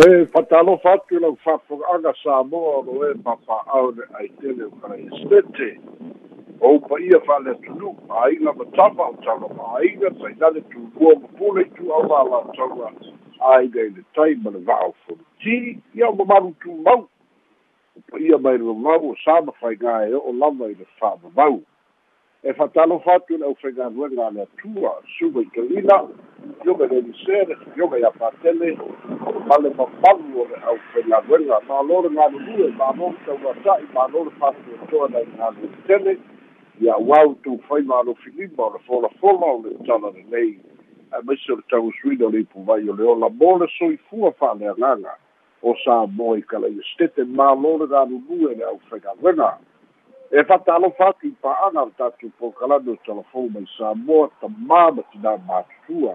e fatalofa atu lau fa'afoga'aga samoa o lo e papa'ao le aitele o kalaistete o paia fa'aleatunu aiga matafa o talofa aiga tainale tulua ma pule itu'au lalataua aiga i le tai ma le va'o foliti ia o mamalu tumau paia mai le mamau o sa mafaigā e o'o lava i le fa'amamau e fatalofa atu le ʻaufaigaluega a le atua suga i kalina ioga le lisea le fioga iā patele ma le mamalu o le ʻaufaigaluega malo le galulue malo le tauata'i malo le fatuatoa nai galu tele ia uau tufai malo filima o le folafola o le tala maisi o le tausuina o le ipuvai o le ola mo le soifua fa'aleagaga o sa mo i kalaia stete malo le galulue le ʻaufaigaluega e fatalofa atu i pa'aga le tatou pokalame o talafou mai samoa tamā ma tinā matutua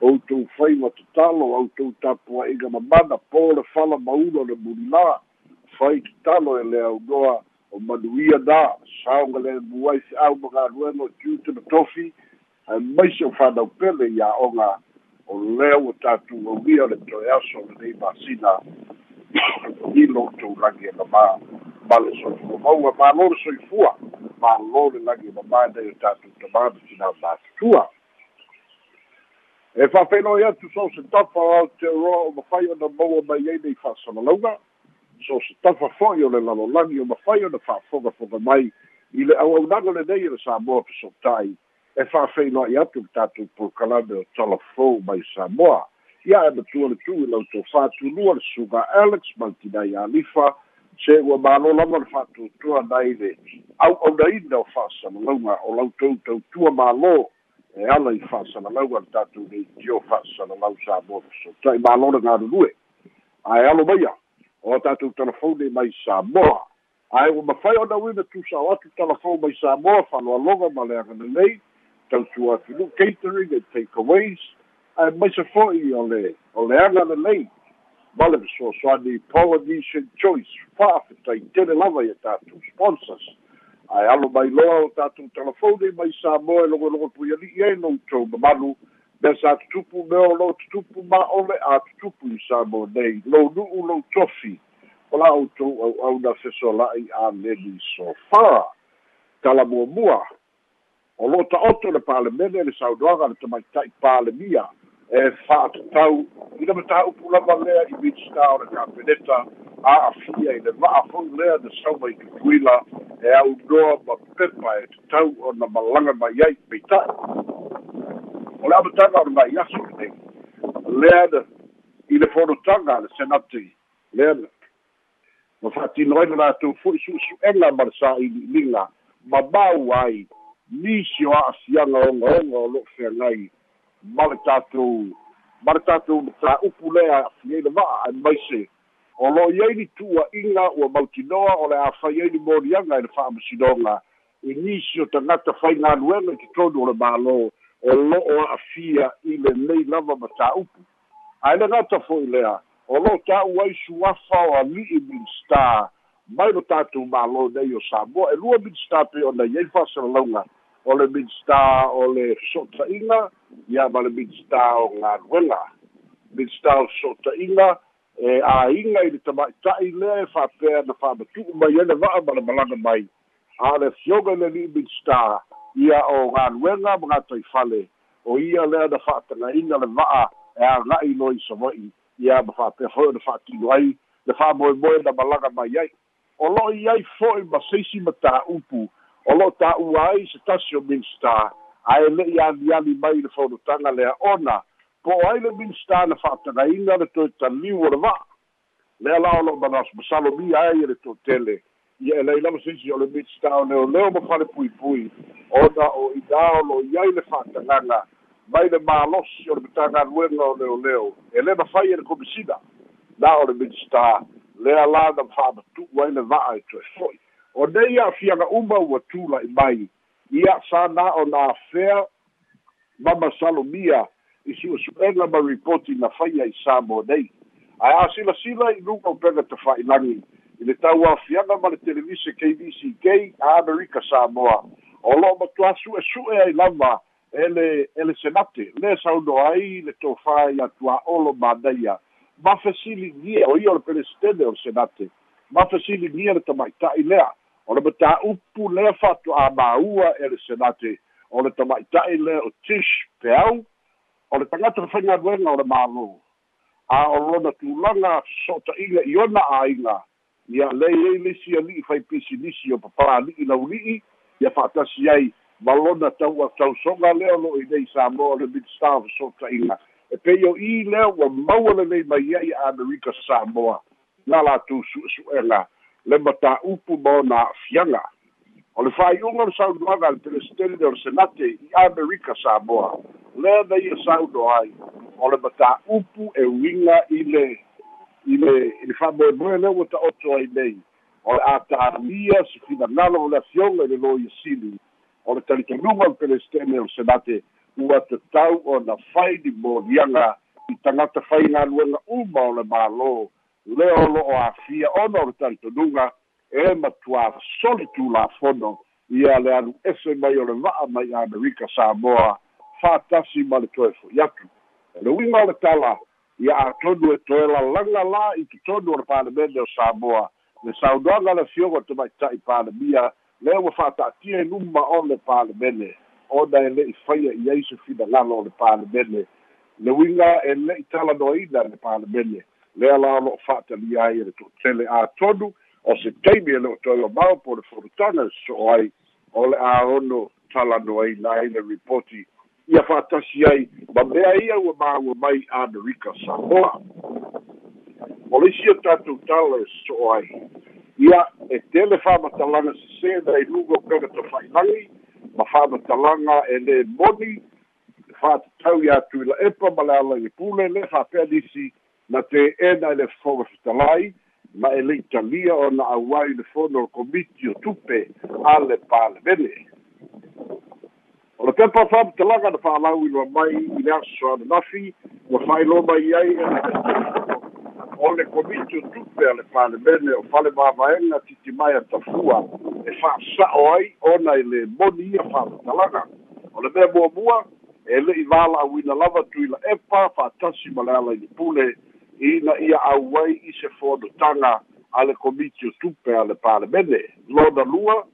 outou fai ma tatalo outou tapua'iga mamana po le fala maula o le mulilā fai tatalo e le aunoa o manuia na saoga le muai fe'au ma galuega o tiute ma tofi ae maisi o fanau pele oga o lea ua tatou aulia o le toe aso lenei masina i loutou lagi e lamā ma le soifua maua mālo le soifua mālo le lagi mamā nei o tatou tamāna tinā matutua e fa'afeiloi atu so se tafa ao te aroa o mafai ona maua mai ai nei fa'asalalauga so se tafa fo'i o le lalolagi o mafai ona fa'afogafoga mai i le auaunaga lenei e le samoa pesota'i e fa'afeiloa'i atu le tatou polokalame o talafou mai samoa ia e matua le tu'i lautou fātulua le suga alex ma le tinai alifa se ua mālo lava le fa'atuatua nai le au'aunaina o fa'asalalauga o lautou tautua mālō e ala i fa'asalalauga le tatou nei tio fa'asalalau sa mo fesota'i mālo le galulue ae alo maia o tatou talafone mai samoa ae ua mafai ona uina tusao atu talafou mai samoa fa'aloaloga ma le agalelei tautua atunu catering and takeaways. Ae maise fo'i o le o le aga lelei ma le fesoasoani polynesian choice fa'afetaitele lava ia tatou sponsors. Ae alo mai loa o tatou telefone mai sa moa e logologo pui ali'i ai loutou mamalu. Mea sa tutupu mea o lo tutupu ma'ole a tutupu i sa mo nei. Lou nu'u lou tofi. O la outou au'auna fesola'i a leli sofa talamuamua o lo ta'oto le palemene le saunoaga le tamaita'i palemia e fa'atatau ina mataupu lava lea i minista o le kapeneta a'afia i le va'a fo'i lea na sauma i tupuila e aunoa ma pepa e tatau ona malaga mai ai peita'i o le amataga o le mai aso lenei lea na i le fonotaga le senati lea na ma fa'atino ai latou fo'i su'esu'ega ma le sa'ili'iliga ma mau ai nisi o a'asiaga ogaoga o lo'o feagai ma le tatou ma le tatou tā'upu lea a'afia ai le va'a ae maise. O lo i ai ni tu'ua'iga ua mautinoa o le afai ai ni moliaga i le fa'amasinoga i nisi o tagata faigaluega i totonu o le mālō o lo'o a'afia i lenei lava ma tā'upu ae le gata fo'i lea o lo'o ta'u ai suafa o ali'i minstar mai lo tatou mālō nei o samoa e lua minstar pe ona i ai fa'asalalauga o le minstar o le feso'ota'iga ia ma le minstar o galuega minstar o feso'ota'iga e āiga i le tama'ita'i lea e fa'apea na fa'amatu'u mai ai le va'a ma le malaga mai. A le fioga i le li'i minstar ia o galuega ma gatai fale o ia lea na fa'atagaina le va'a e aga'i lo i ia ma fa'apea fo'i ona fa'atino ai le fa'amoemoe na malaga mai ai. O lo'o i ai fo'i ma seisi ma tā'upu o lo'o tā'ua ai se tasi o minstar ae le'i aliali mai le faunotaga lea ona. Po o ai le minstar na fa'atagaina le toe taliu o le va'a. Lea la o lo'o masalo ai e le to'atele ia e lei lava sisi o le minstar o leoleo ma fale puipui ona o inā o lo'o i ai le fa'atagaga mai le malosi o le matagaluega o leoleo e lē mafai e le komisina. Na o le minstar lea la na fa'amatu'u ai le va'a e toe fo'i o nei a'afiaga uma ua tula'i mai. Ia sa na o na afea ma masalomia i su'esu'ega ma reporting na faia i sa mo nei. Ae a silasila i luga upega tafa'ilagi i le tauafiaga ma le televise kbck a amerika samoa o lo'o matuā su'esu'e ai lava ele ele senate. Le saunoa ai le tofā i atua'olo manaia ma fesiligia o ia o le pelestene o le senate. Ma fesiligia le tamaʻitaʻi lea o le mataupu lea fa'atu'āmāua e le senate. O le tamaʻitaʻi lea o tish peau. O le tagata faigaluega o le mālō. A o lona tulaga so'otaʻiga i ona āiga ia lei ai lisi ali'i faipisilisi o papali'i lauli'i ia fa'atasi ai ma lona tau tausoga lea o lo'o i nei sa moa o le minista feso'otaʻiga e pei o i lea ua maua lelei mai ai amerika samoa. Na latou su'esu'ega le mataupu ma ona a'afiaga o le fa'ai'uga o le saunoaga le pelestene o le senate i amerika samoa. Lea na ia sauno ai o le mataupu e uiga i le i le i le fa'amoemoe lea ua ta'oto ai nei. O le a tālia se o le afioga i le lo ia sili. O le talitonuga o le pelestene o le senate ua tatau ona fai ni moliaga i tagata faigaluega uma o le mālō lea o lo'o afia ona o le talitonuga e matuā soli ia le alu ese mai o le va'a mai amerika samoa fa'atasi ma le toe fo'i atu e le uiga o le tala ia atonu e toe lalaga la i totonu o le palemene o samoa. Le saunoaga le fioga tamaita'i palemia lea ua fa'ata'atia e luma o le palemene ona e le'i faia i ai se finagalo o le palemene le uiga e le'i talanoaina le palemene lea la o lo'o fa'atalia ai e le to'atele atonu o se taimi e le'o toe mamao po le folutaga so'o ai o le aono talanoaina ai le ripoti. Ia fa'atasi ai ma mea ia ua maua mai amerika samoa. O le isi o tatou tala e so'o ai. Ia e tele fa'amatalaga sesē nai luga o pega tofa'ilagi ma fa'amatalaga e lē moni fa'atatau iā tuila epa ma le alagi pule le fa'apea nisi na te ena i le fofoga fetalai ma e le'i talia ona auai le fono o komiti o tupe a le palemene o le pepa fa'amatalaga na fa'alau iloa mai i le aso ananafi ua fa'ailoa mai ai e o le komiti o tupe a le palemene o fale mavaega titi mai a tafua e fa'asa'o ai ona i le moni ia fa'amatalaga o le mea muamua e le'i vala'auina lava tuila epa fa'atasi ma le ala i le pule ina ia auai i se fonotaga a le komiti o tupe a le palemene. Lona lua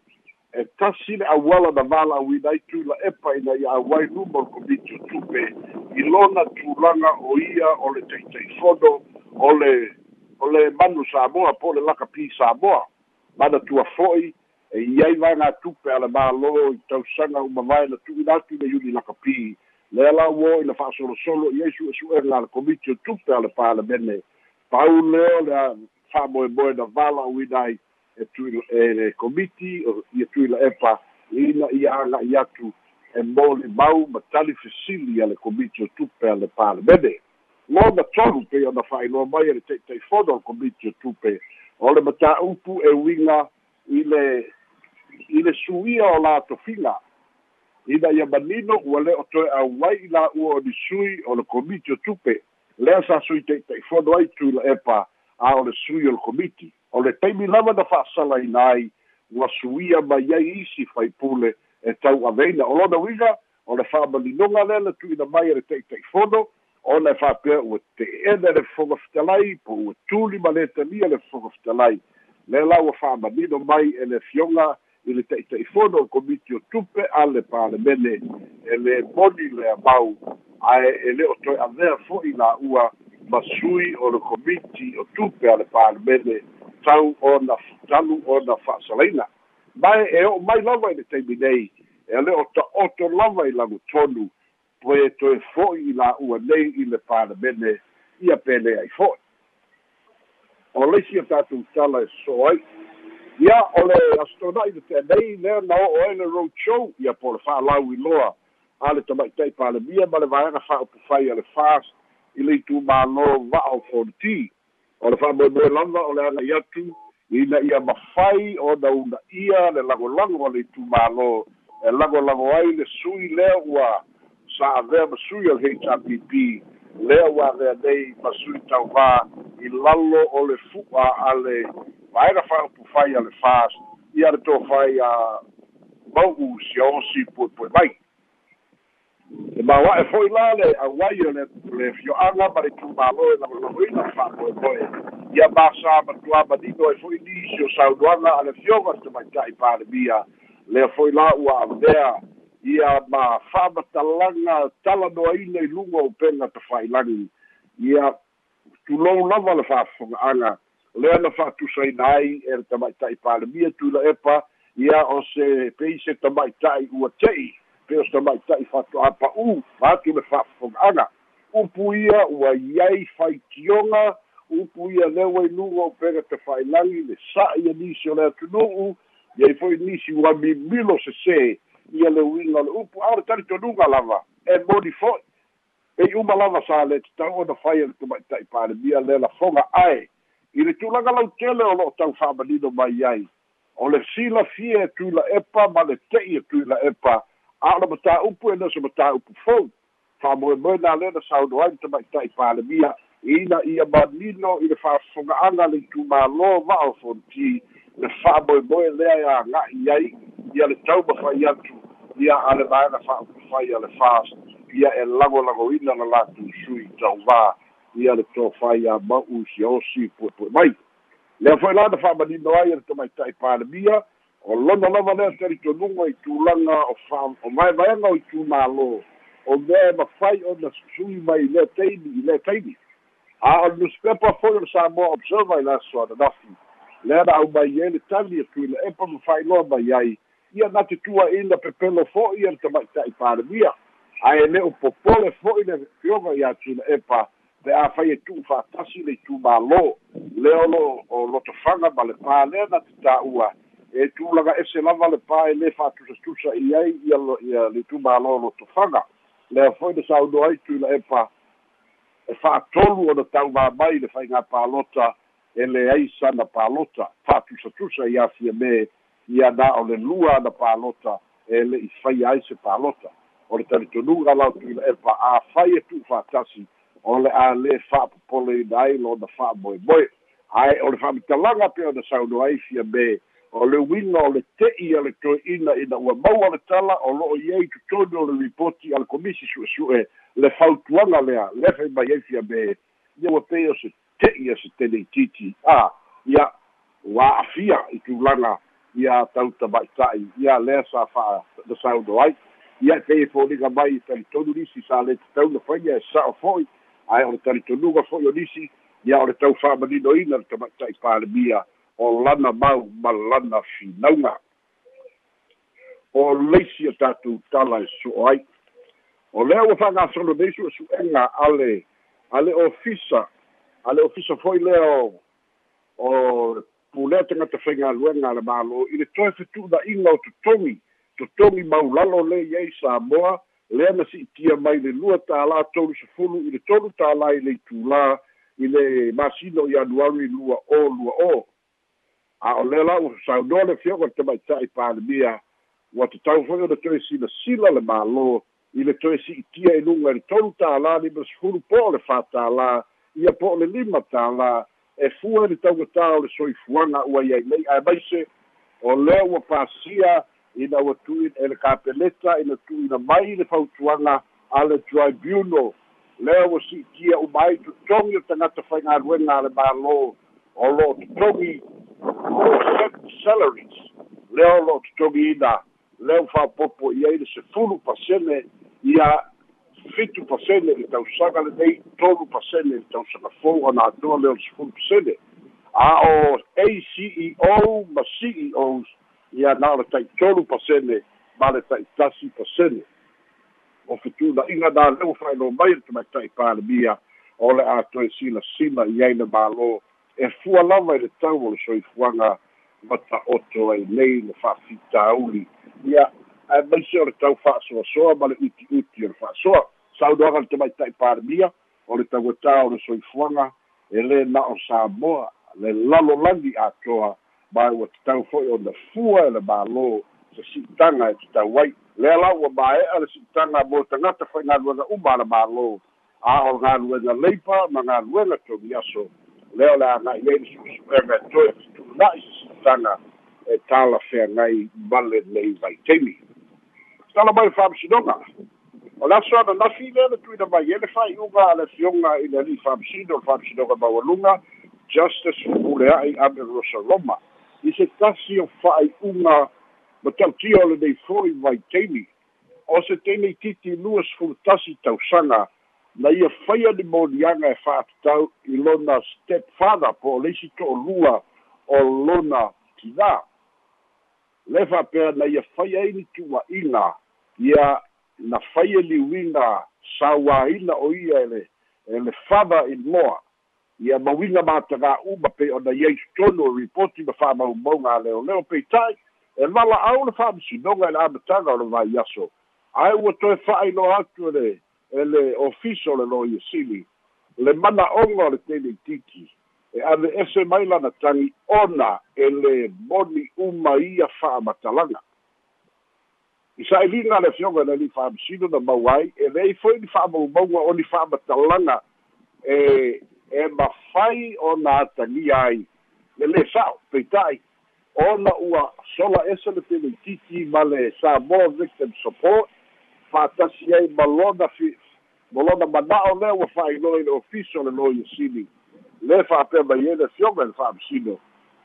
e tasi le auala na vala'auina ai tuila epa ina ia auai luma o le komiti o tupe. I lona tulaga o ia o le taʻitaʻifono o le o le manu samoa po le lakapi samoa. Mana tua fo'i e iai vaga tupe a le mālō i tausaga uma vae na tu'ina atu i le iuni lakapi lea lauō ina fa'asolosolo i ai su'esu'ega le komiti o tupe a le palemene pau lea o le fa'amoemoe na vala'uina ai e tui e le komiti o ia tui la epa ina ia aga'i atu e moli mau ma tali fesili a le komiti o tupe a le palemene lona tolu pe ona fa'ailoa mai e le te'ite'ifono o le komiti o tupe o le mataupu e uiga i le i le suia o latofiga ina ia manino ua lē o toe auai i la'ua o nisui o le komiti o tupe. Lea sa sui te'ite'ifono ai tui la epa a o le sui o le komiti. O le taimi lava na fa'asalaina ai ua suia mai ai isi faipule e tau aveina. O lona uiga o le fa'amalinoga lea le tu'uina mai e le te'ite'ifono ona e fa'apea ua te'ena le fofoga fetalai po ua tuli ma le talia le fofoga fetalai le la ua fa'amanino mai e le fioga i le ta'ita'ifono o komiti o tupe a le palemene e le moni le amau ae e lē o toe avea fo'i la'ua ma sui o le komiti o tupe a le palemene tau ona talu ona fa'asalaina. Mae e o'o mai lava i le taimi nei e lē o ta'oto lava i lagu tonu toe toe fo'i i la'ua nei i le palemene ia pele ai fo'i. O leisi o tatou tala e so ai ia o le astona'i le te'anei lea na o'o ai le road show. Ia po le fa'alau iloa a le tamaʻitaʻi palemia ma le vaega fa'aupufai a le fas i le itumālō va'a o fonti o le fa'amoemoe lava o le agai atu ina ia mafai ona una ia le lagolago o le itumālō e lagolago ai le sui lea ua sa ma sui o le hpp lea ua avea nei ma sui tauvā i lalo o le fu'a a le vaega fa'aupufai a le fas ia le tofai a mau'u siosi puepue mai. E mawa'e fo'i la le auai o le le fio'aga ma le tumālo e laloloina fa'amoemoe ia masā matuā manino e fo'i nisi o saunoaga a le fioga tamaita'i palemia. Lea fo'i la ua avea ia ma fa'amatalaga talanoaina i luga o pega tafa'ilagi ia tulou lava le fa'afoga'aga lea na ai e le tamaita'i palemia tula epa ia o se pei se tamaita'i ua te'i pe o se tamaita'i ma atu le fa'afoga'aga upu ia ua iai faitioga upu ia lea ua iluga o pega tafa'ilagi le sa'i e nisi o le atunu'u iai fo'i nisi ua mimilo sesē ia le uiga o le upu. A o le talitonuga lava e moni fo'i. Pei uma lava sa le tatau ona fai le tamaita'i palemia le lafoga ae i le tulaga lautele o lo'o tau fa'amanino mai ai. O le silafia e tuila epa ma le te'i e tuila epa. A o le matāupu e nese matāupu fou. Fa'amoemoe na le na sauno ai le tamaita'i palemia ina ia manino i le fa'afoga'aga le itumālō va'o fonti. Le fa'amoemoe lea e aga'i ai. Ia le tau mafai atu. Ia a le vaega fa'aupufai a le fast ia e lagolagoina la latou sui tauvā ia le tofai a ma'u siosi puepue mai. Lea fo'i la na fa'amanino ai e le tamaita'i palemia o lona lava lea talitonuga i tulaga o fa o vaevaega o i tumālō o mea e mafai ona sui mai lea taimi i lea taimi a o newspaper foi o le samoa observer i laso ananafi lea na aumai ai le tali e tuila epa mafailoa mai ai. Ia na te tuaina pepelo fo'i ia le tamaita'i palemia ae le o popole fo'i le fioga iā tuila epa pe a fai e tu'u fa'atasi le itumālō le o lo o lotofaga ma le pā lea na te tā'ua e tulaga ese lava le pā e lē fa'atusatusa i ai ia ia le itumālō lotofaga lea fo'i le saunoa ai tuila epa e fa'atolu ona tau mamai le faigā palota e leai sana palota fa'atusatusa i afia me ia na o le lua ana palota e le'i faia ai se palota o le talitonuga lautuila e fa'afai e tu'u fa'atasi o le a lē fa'apopoleina ai lona fa'amoemoe ae o le fa'amitalaga pe ona saunoa ai fia me. O le uiga o le te'i a le toe'ina ina ua maua le tala o lo'o i ai tutonu o le ripoti a le komisi su'esu'e le fautuaga lea lefe mai ai fia me. Ia ua pei o se te'i a se teleititi a ia ua a'afia i tulaga ia tau tama'ita'i ia lea sa fa'a na sauno ai. Ia e pei e foliga mai talitonu lisi sa le tatau na faia e sa'o fo'i ae o le talitonuga fo'i o nisi. Ia o le tau fa'amaninoina le tama'ita'i palemia o lana mau ma lana finauga o leisi a tatou tala e so'o ai. O lea ua fa'agasolo nei su'esu'ega ale ale ofisa ale ofisa fo'i lea o o pulea tagata faigaluega a le mālō i le toe fetu'una'iga o totogi totogi maulalo le iai samoa lea na si'itia mai le lua tālā tolu sefulu i le tolu tālā i le itulā i le masino i anualu i lua o lua o. A o le lau saunoa le fioga le tamaita'i palemia ua tatau foi ona toe silasila le mālō i le toe si'itia i luga i le tolu tālā lima sefulu po o le fātālā ia po o le lima tālā e fua i le taugatā o le soifuaga ua iai nei ae maise o lea ua pasia ina ua tu'uina e le kapeleta ina tu'uina mai le fautuaga a le tribunal. Lea ua si'itia uma ai totogi o tagata faigaluega a le mālō o lo'o totogi salaries. Lea o lo'o totogi ina lea u fa'apopo i ai le sefulu pasene ia fitu pasene le tausaga lenei tolu pasene le tausaga fou ona atoa lea o le sefulu pasene. A o aceo ma ceos ia na o le taʻitolu pasene ma le taʻitasi pasene. O fetunaʻiga na leu fa'ailo mai le tamaitaʻi palemia o le a silasila i ai le mālō. E fua lava i le tau o le soifuaga ma ta'oto ai nei le fa'afitauli ia ae maise o le tau fa'asoasoa ma le uti'uti o le fa'asoa saunoaga le tamaita'i palemia o le tauatā o le soifuaga e lē na o samoa le lalolagi atoa ma ua tatau fo'i ona fua e le mālō se si'itaga e tatau ai lea la ua mae'a le si'itaga mo tagata faigaluega uma a le mālō a o galuega leipa ma galuega togiaso lea o le aga'i ai le su'esu'ega e toe fitu'una'i se si'itaga e tala feagai male nei vaitaimi tala mai fa'amasinoga o le aso ana nafi lea le tuina mai e le faiʻuga a le fioga i le alii fa'amasino le fa'amasinoga maualuga justice fupulea'i ame rosaloma i se tasi o fa'ai'uga ma tautia o lenei fo'i vaitaimi o se tele titi lua sefulu tasi tausaga na ia faia ni moliaga e fa'atatau i lona step father po o leisi to'olua o lona tinā le fa'apea na ia faia ai ni tu'ua'iga ia na faia liuiga sauāina o ia ele ele father in law ia mauiga matagā'uma pei ona iai totonu o ripoti ma fa'amaumauga a leoleo peitai e vala'au le fa'amasinoga i le amataga o le vaiaso ae ua toe fa'ailoa atu ele ele ofiso le lo iasili le mana'oga o le teleitiki e ave ese mai lana tagi ona e le moni uma ia fa'amatalaga i sa'iliga le fioga le li fa'amasino na mau ai e leai foi ni fa'amaumauga o ni fa'amatalaga e e mafai ona atagia ai le lē sa'o peita'i ona ua sola ese le teleitiki ma le samoa victim support fa'atasi ai ma lona fi ma lona mana'o lea ua fa'ailoa i le ofiso le lo iasili le fa'apea mai ai le fioga i le fa'amasino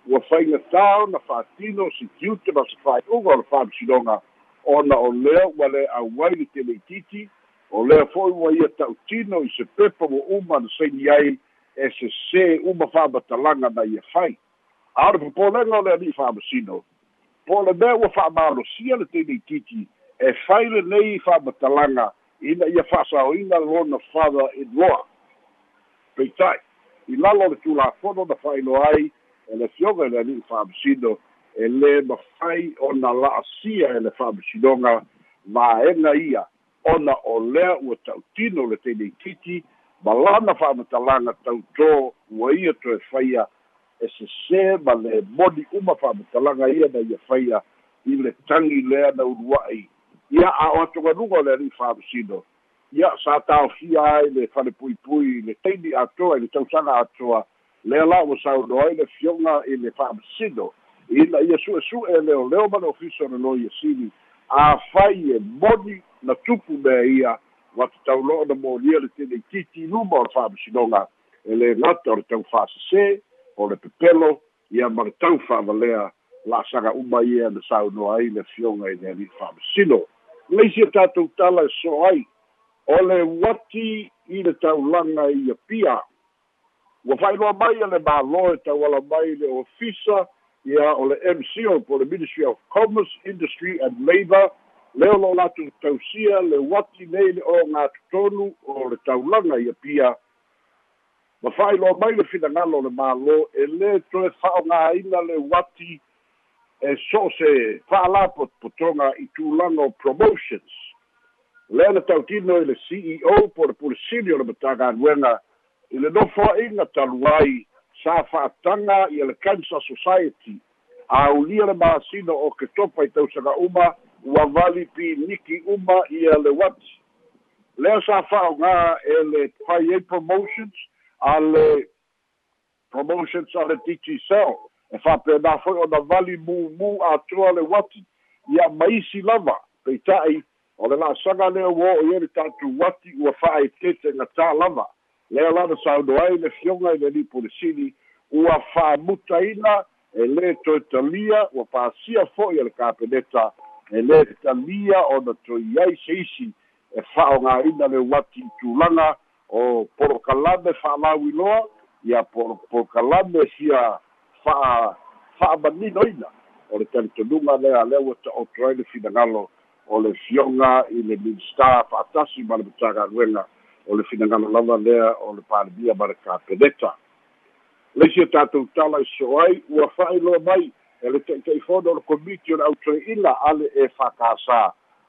ua faiga tā ona fa'atino sikiute ma se fa'ai'uga o le fa'amasinoga ona o lea ua le auai le teleititi o lea fo'i ua ia ta'utino i se pepa ua uma na saini ai e se sē uma fa'amatalaga na ia fai a o le popolega o le ali'i fa'amasino po le mea ua fa'amalosia le teleititi e fai lenei fa'amatalaga ina ia fa'asaoina lona father in law peitai i lalo le tulafono na fa'ailoa ai e le fioga i le ali'i fa'amasino e lē mafai ona la'asia e le fa'amasinoga vaega ia ona o lea ua ta'utino le teleititi ma lana fa'amatalaga tautō ua ia toe faia e sesē ma le moni uma fa'amatalaga ia na ia faia i le tagi lea na ulua'i ia a o atogaluga o le ali'i fa'amasino ia sa taofia ai le fale puipui le taimi atoa i le tausaga atoa lea la ua sauno ai le fioga i le fa'amasino ina ia su'esu'e leoleo ma le ofiso le lo ia sili afai e moni na tupu mea ia ua tataulo'o na molia le teleititi luma o le fa'amasinoga e lē gata o le tau fa'asesē o le pepelo ia ma le tau fa'avalea la'asaga uma ia na saunoa ai le fioga i le ali'i fa'amasino leisi e tatou tala e so ai o le wati i le taulaga ia pia? Ua fa'ailoa mai a le mālo e tauala mai le ofisa ia o le mco po le ministry of commerce industry and labour lea o lo'o latou tausia le wati nei le o gatotonu o le taulaga ia pia. Ma fa'ailoa mai le finagalo o le mālō e lē toe fa'aogāina le wati e so se fa'alā potopotoga i tulaga o promotions. Lea na tautino i le ceo po le pulisili o le matagaluega i le nofoa'iga talu ai sa fa'ataga ia le cancer society. Aulia le masino o ke topa i tausaga uma ua vali piniki uma ia le wati lea sa fa'aogā e le pai ai promotions a le promotions a le dg cell e fa'apena foi ona vali atoa le wati ia maisi lava. Peita'i o le la'asaga lea ua o'o ia le tatou wati ua fa'aetete gatā lava. Lea lana sauno ai le fioga i le lipolisili ua fa'amutaina e lē toe talia ua pasia fo'i e le kapeneta e lē talia ona toi ai se isi e fa'aogāina le wati tulaga o polokalame fa'alauiloa ia polokalame sia fa'a fa'amaninoina o le talitonuga lea lea ua ta'oto ai le finagalo o le fioga i le minista fa'atasi ma le matagaluega o le finagalo lava lea o le palemia ma le kapeneta leisi o tatou tala i so ai ua fa'ailoa mai e le te'ite'ifona o le komiti o le autoe'ina ale e fakasā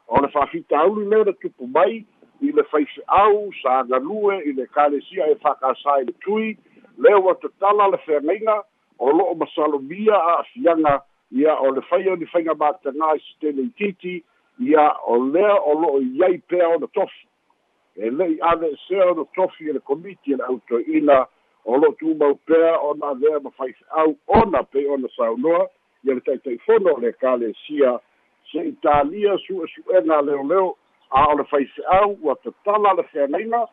o le fa'afitauli lea na tupu mai i le faife'au sa galue i le kalesia e fakasā i le tui lea ua tatala le feagaiga o lo'o masalomia a'afiaga ia o le faia ni faiga matagā i setele ia o lea o lo'o iai pea ona tofi. E le'i ave esea ona tofi e le komiti e le autoe'ina o lo tu mau pea ona avea ma faife'au ona pei ona saunoa ia le taʻitaʻifono o le ekalesia se italia suʻesuʻega leoleo a o le faifeʻau ua tatala le fealaiga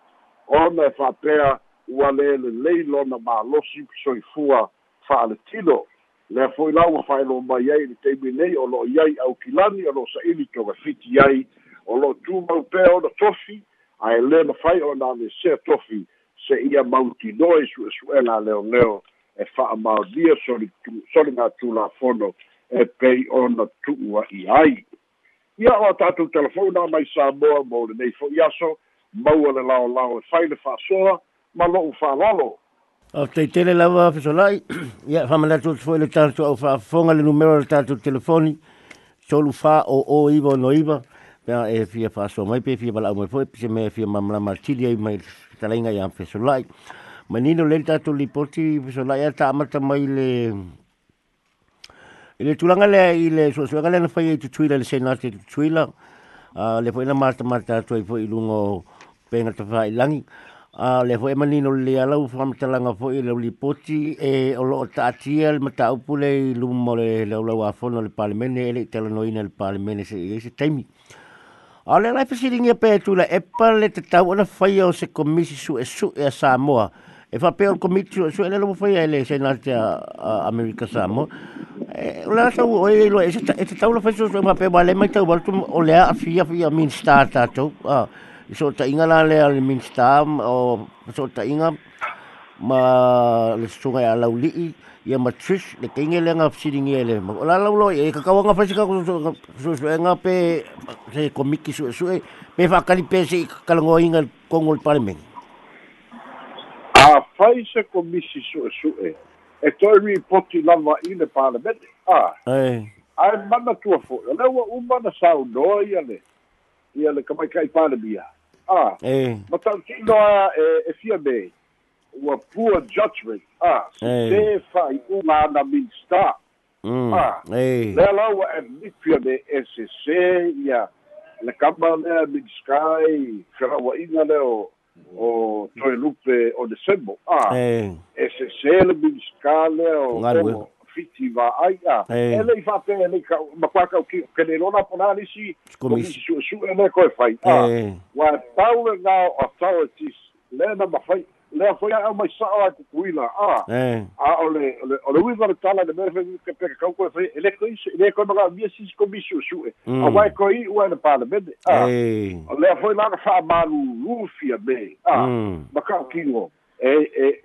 ona e fa'apea ua lē lelei lona malosi soifua fa'aletilo lea fo'i la ua fa'aelo mai ai le taimi nei o lo'o iai aukilani o lo'o sa'ili togafiti ai o lo'o tumau pea ona tofi ae lē mafai ona alesea tofi se ia mautinoe su'esu'ega leoleo e fa'amaonia soli soliga e pei ona tu'ua'i ai. Ia o a tatou telefona mai samoa mo lenei fo'i aso maua le laolao e fai le fa'asoa ma lo'u fa'alolo o teitele lava fesolai ia famalatu foi le tatou au fa'afofoga le numero le tatou telefoni solu fa o o iva no iva pea e fia fa'asoa mai pe fia bala'au mai foi se me fia mamalama tili ai mai talainga ia fesolai manino le tatu li poti so la ta mata mai le ile tulanga le ile so so ga le na fai tu twila le sena te twila a le foi na mata mata tu foi ilungo penga te fai langi. A le foi manino le ala u fam talanga foi le li poti e o lo ta le mata u pule ilumo le le lo wa fono le palmene ele tele lo noina le palmene se ese taimi. A le lai pasiringi pe pētula, e pale le tau ana whaia o se komisi su e su e a Samoa. E fa pe o komiti su e le lo fai e le senate a Amerika Samoa Eh, la sa o e lo e e tau la feso so ma pe vale mai tau baltu o le a fia fia min sta ta to ah so ta inga la le al min sta o so ta inga ma le sunga ya la uli ia ma trish le kinge le nga fsiding ele ma la la lo e ka ka nga fasika ko so so nga pe se komiki so so pe fa kali pe se ka ngo inga kongol parmen a fai se komisi so e e toi ripoti lava i le palemene a. Ae mana tua fo'i o le ua uma na saunoa ia le ia le kamaikai palemia. A. Ma tauti'inoa e e fia me. Ua poor judgment. A. Se fa'ai'uga ana minsta a. Lea la ua emifia me ss ia. Le kama lea minskai fera'ua'iga le o o toe lupe o Desembo. Ah, e se se le biska le o fiti va ai a. E le fa pe le ka ma kwa ka ki ke le lona pona ni si komisi su su e le ko fai. Ah, wa tau na authorities le na ma fai le foi a mai sa a kuila a a ole ole ole wi va tala de mer ke pe ka ko fe ele ko is ele ko ma vi si komisi su e. A wa ko i wa na pala bede a le foi la fa malu rufia be a ma ka kingo. E e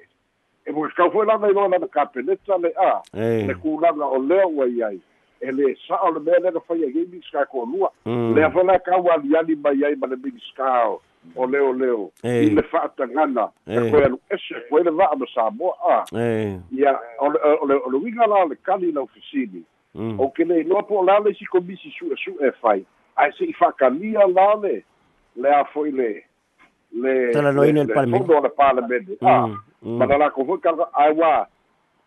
e mo ka foi la na no na ka pe le a. Le ku la o le wa ai. E le sa o le mele ka fai a gaming ska ko lua le fa la ka wa li mai ai ma le big ska o leo leo i le fa'atagana e koe alu ese koe le va'a ma samoa a ia o le le uiga la le kali lau fesili o ke le iloa po o la le si komisi su'esu'e e fai ae se'i fa'akalia la le le a fo'i le le o le palemene a ma na lako foi kala ae ua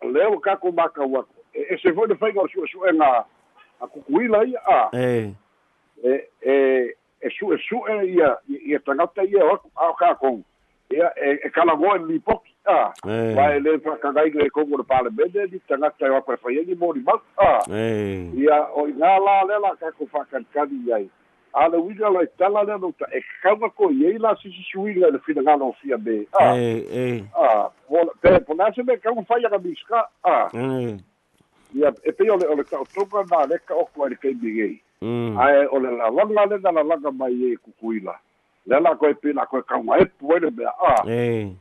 lea ua kako makau aku e se foi le faiga o su'esu'ega a kukuila ia a e e e su e su e ia ia tangata ia o a ka ko ia e e kala go ni pok a. Vai le fa ka gai le ko mo pale bede di tangata ia pa fa ia mo di ba a. Ia o nga la le la ka ko fa kan ka di ai. A le wina le tala le e ka ko ia la si si su ia le fina nga no fia be a pe po na se me ka fa ia ka biska a ia e pe ole ole ka to ka na le ka o ko le ke bi Mm. Ae o le lalaga le na lalaga mai e kukuila. Le la koe pina koe kauga epu ai le mea a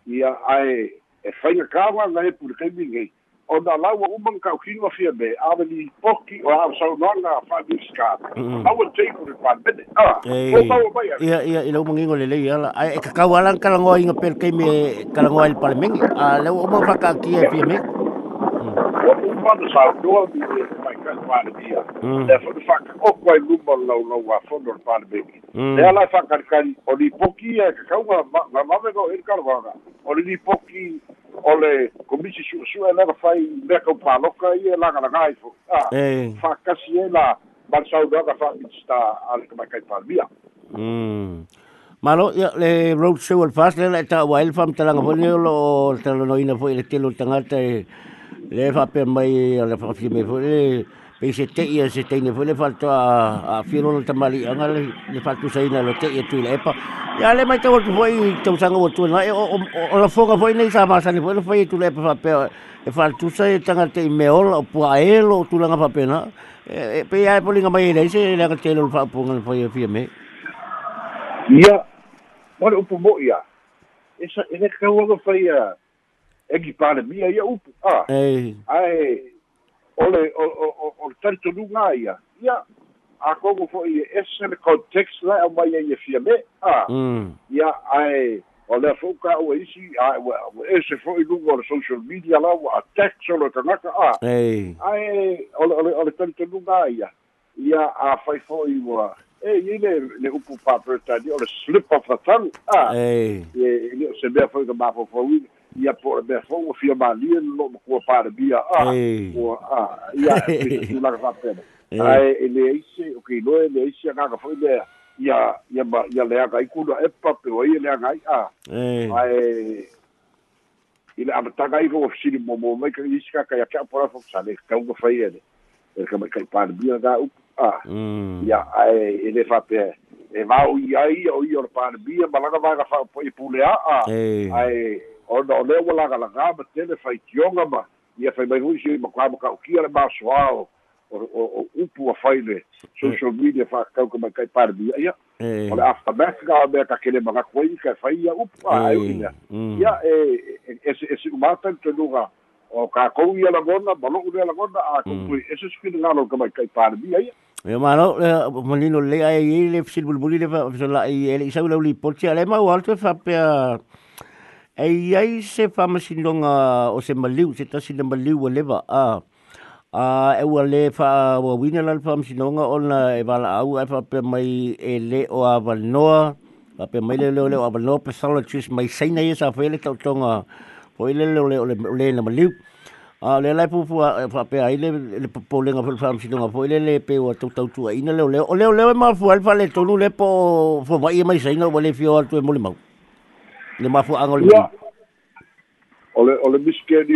ia ae e faiga kāwaga epu le kaimigei ona laua uma kaukino fia me ave li poki o a saunoaga fa'amiska aua teipu le palemene a o maua mai ia ia i lau mangingo le lei ala. Ae e kakau ala kalagoaiga pe le kaimi e kalagoa i le palemegi a leu uma fakaakia e fia me mana saunoa mi e mai kai palemia le fa fa o kwai luma lau lau a fondo le palemegi le ala fakalikali o li poki e kakauga ma mave go i kalagoaga o li poki o le komisi suʻesuʻe e lega fai mea kau paloka ia lagalaga ai fo. A fakasi e la malasaunoaga fa'aminista a le kamaikai palemia Malo ia le road show al fast le la ta wa el fam talanga fo le lo talanoina fo le telo tangata e le fa pe mai le fa fi me fo le pe se te ia se te ne fole falto a a firo no tamali anga le le falto sai na lo te ia tu le pa ya le mai tau foi tau sanga o tu na o o la foga foi nei sa masa ni foi foi tu le pa pe e tu sai tanga te me ola o e lo tu langa pa pena e pe ia po linga mai le se le ka te lo fa punga foi fi me. Ia Ora upu mo ia. Esa ene ka wanga fai a egi pare mia ia upu. Ah. ei Ai ole o o o o tanto lunga ia. Ia a kongo fo ia ese le context la o mai ia fia me. Ah. mm Ia ai o le foka o isi a o ese fo i lunga o social media la o a text o le kanaka. Ah. Ai ole ole ole tanto lunga ia. Ia a fai fo i wa. E ile le upu pa tadi o le slip of the tongue. Ah. ei e ni se mea foi ka mafo fo wi ia po le fo o fia malia no ko pa de bia a o a ia tu la ka pe Ei. ai ele ise o ke no ele ise ka ka foi le ia ia ma ia le ka iku no e pa pe o ia le ka a ai ile ama tanga i ko sini mo mo mai ka ise ka ka ya ka po fo sa le ka ko foi ele e ka ka pa de bia ga a mm ia ai ele fa pe e va o ia ia o ia o pa de bia malaga va ka fa po i pulea a ai ona o lea ua lagalaga ma tele faitioga ma ia fai mai hui si ma kua makaukia le masoao o upu a fai le social media faakauka mai kai parebia ia o le aftermath ga mea ka kele magaku ai kai fai ia upu a ai ui lea mm ia e e e e umata tonuga o kakou ia lagona ma lo'u lea lagona a kupu e se sukina galo ka mai kai parebia ia Ya malo le malino le ai le fsil bulbuli le fa la i ele isa ula uli porti ale ma walto fa pe e iai se whamasinonga o se maliu, se tasi na maliu a lewa, a ah. uh, ewa le wha wa wina lan whamasinonga o na e wala au e wha pe mai e le o a wanoa, a pe mai le leo leo a wanoa pe salatris mai seina i sa whele tau tonga, po i le leo leo leo na maliu. A le lai pupu a wha pe a le popo lenga wha whamasinonga, po i le le pe o a tau tau tua ina leo leo, o leo leo e maa fua alfa le tonu le po fua wai e mai seina o wale fio atu e mole mau. Le ma fu angol ia o le o le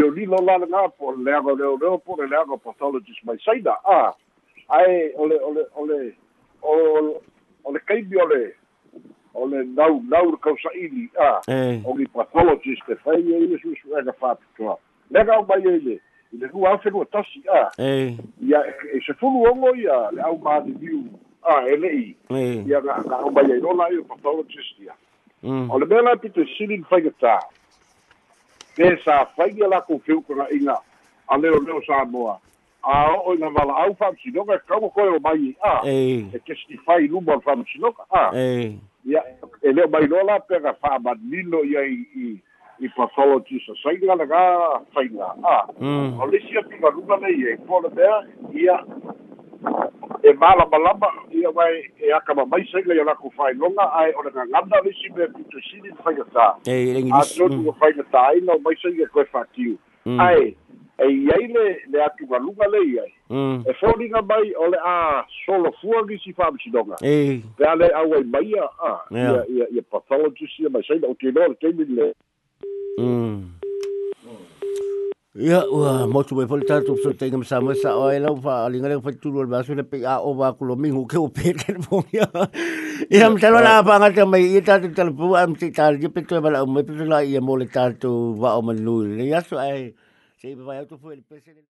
o lilo la nga po le aga le o po le aga pathologist mai saida a ai o le o le o le o o le kai o le o le nau nau le kausa ili. A eh. o le pathologist e fai e ile su su aga fa pitoa le ga mai ele i le rua afe rua tasi a. Ia e se fulu ongo ia le au ma di viu a ele i eh. Ia ga ga au mai e rola i o pathologist ia o le mea la pito silin whaigata. Pe sa la inga a leo leo sa moa. A o ina wala au wham sinoka kau koe o mai a. E kesti whai luma o wham sinoka a. Ia, e leo mai nola pe ka wha nilo ia i, i, pathology sa sainga na ga whainga a. mm O lesi a pika luma nei e kona mea ia e mala malama ia mai e aka ma mai sainga ia lako whai longa ai o le nganganda lesi me pito silin whaigata. eh le a ngi tonu o whai na tai no mai sai e koe whakiu. Mm. Ai, e iai le, le atu ka lunga le iai. mm E whoringa mai o le a solo fuagi si whaamisidonga. eh Pea le au ai mai a, ia, ia, ia pathologist ia mai sai na o te noa le teimi le. Mm Ya, wah, mo tu bai polta tu so tenga sama sa o ela fa alinga le fa tu lo ba so le pe a o ba ku lo mingu ke o pe ke mo ya. Ya am talo la pa nga mai i ta tu talo pu am ti ta ji pe tu ba la mo pe la i mo le ta tu va o manu. Ya so ai. Sei ba ya tu fu el pe